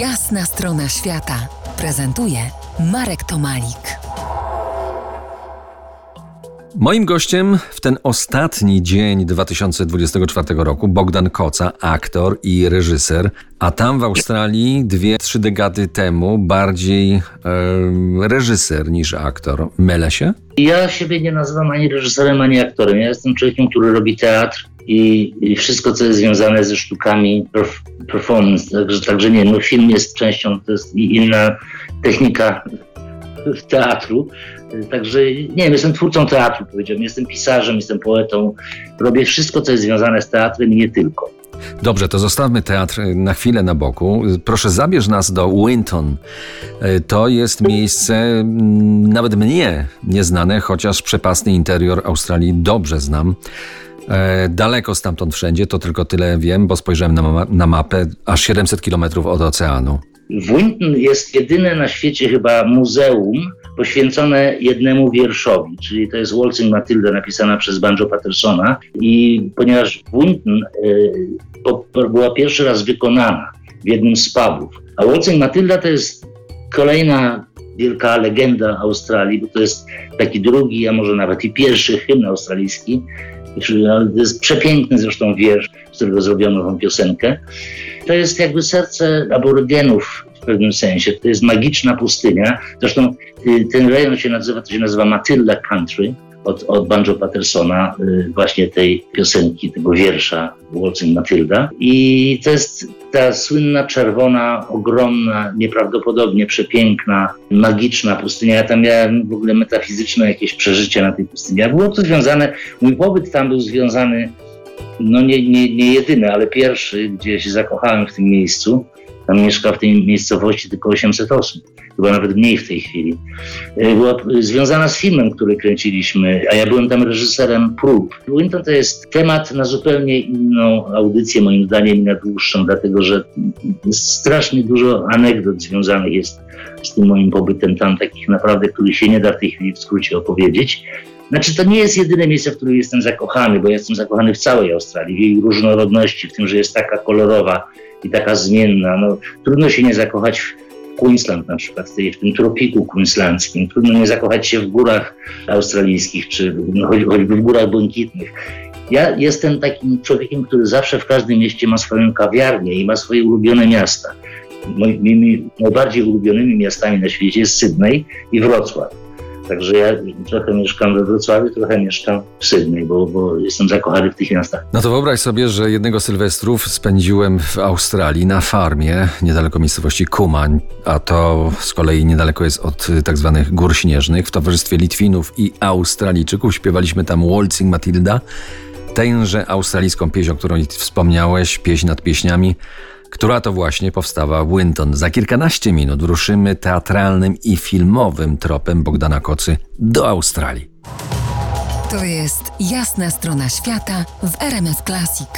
Jasna strona świata prezentuje Marek Tomalik. Moim gościem w ten ostatni dzień 2024 roku Bogdan Koca, aktor i reżyser, a tam w Australii dwie, trzy dekady temu bardziej e, reżyser niż aktor. Mylę się? Ja siebie nie nazywam ani reżyserem, ani aktorem. Ja jestem człowiekiem, który robi teatr i, i wszystko, co jest związane ze sztukami perf performance. Także, także nie, no film jest częścią, to jest inna technika teatru. Także nie wiem, jestem twórcą teatru, powiedziałbym. Jestem pisarzem, jestem poetą. Robię wszystko, co jest związane z teatrem i nie tylko. Dobrze, to zostawmy teatr na chwilę na boku. Proszę, zabierz nas do Winton. To jest miejsce mm, nawet mnie nieznane, chociaż przepasny interior Australii dobrze znam. E, daleko stamtąd wszędzie, to tylko tyle wiem, bo spojrzałem na, ma na mapę, aż 700 kilometrów od oceanu. W Winton jest jedyne na świecie chyba muzeum poświęcone jednemu wierszowi, czyli to jest Waltzing Matilda napisana przez Banjo Pattersona i ponieważ Winton y, była pierwszy raz wykonana w jednym z pubów, a Waltzing Matilda to jest kolejna wielka legenda Australii, bo to jest taki drugi, a może nawet i pierwszy hymn australijski, to jest przepiękny zresztą wiersz, z którego zrobiono tą piosenkę. To jest jakby serce aborygenów w pewnym sensie. To jest magiczna pustynia. Zresztą y, ten rejon się nazywa, to się nazywa Matilda Country od, od Banjo Pattersona, y, właśnie tej piosenki, tego wiersza Waltzing Matilda. I to jest ta słynna, czerwona, ogromna, nieprawdopodobnie przepiękna, magiczna pustynia. Ja tam miałem w ogóle metafizyczne jakieś przeżycie na tej pustyni. A było to związane, mój pobyt tam był związany, no nie, nie, nie jedyny, ale pierwszy, gdzie się zakochałem w tym miejscu. Tam mieszka w tej miejscowości tylko 800 osób chyba nawet mniej w tej chwili, e, była związana z filmem, który kręciliśmy, a ja byłem tam reżyserem prób. Winton to jest temat na zupełnie inną audycję, moim zdaniem, na dłuższą, dlatego że strasznie dużo anegdot związanych jest z tym moim pobytem tam, takich naprawdę, których się nie da w tej chwili w skrócie opowiedzieć. Znaczy, to nie jest jedyne miejsce, w którym jestem zakochany, bo jestem zakochany w całej Australii, w jej różnorodności, w tym, że jest taka kolorowa i taka zmienna. No, trudno się nie zakochać w Queensland na przykład, w tym tropiku queenslandzkim. Trudno nie zakochać się w górach australijskich, czy no, choćby w górach błękitnych. Ja jestem takim człowiekiem, który zawsze w każdym mieście ma swoją kawiarnię i ma swoje ulubione miasta. Moimi najbardziej ulubionymi miastami na świecie jest Sydney i Wrocław. Także ja trochę mieszkam we Wrocławiu, trochę mieszkam w Sydney, bo, bo jestem zakochany w tych miastach. No to wyobraź sobie, że jednego Sylwestrów spędziłem w Australii na farmie niedaleko miejscowości Kumań, a to z kolei niedaleko jest od tak zwanych gór śnieżnych. W towarzystwie Litwinów i Australijczyków śpiewaliśmy tam Waltzing Matilda, tęże australijską pieśń, o której wspomniałeś, pieśń nad pieśniami która to właśnie powstała w Winton. Za kilkanaście minut ruszymy teatralnym i filmowym tropem Bogdana Kocy do Australii. To jest jasna strona świata w RMS Classic.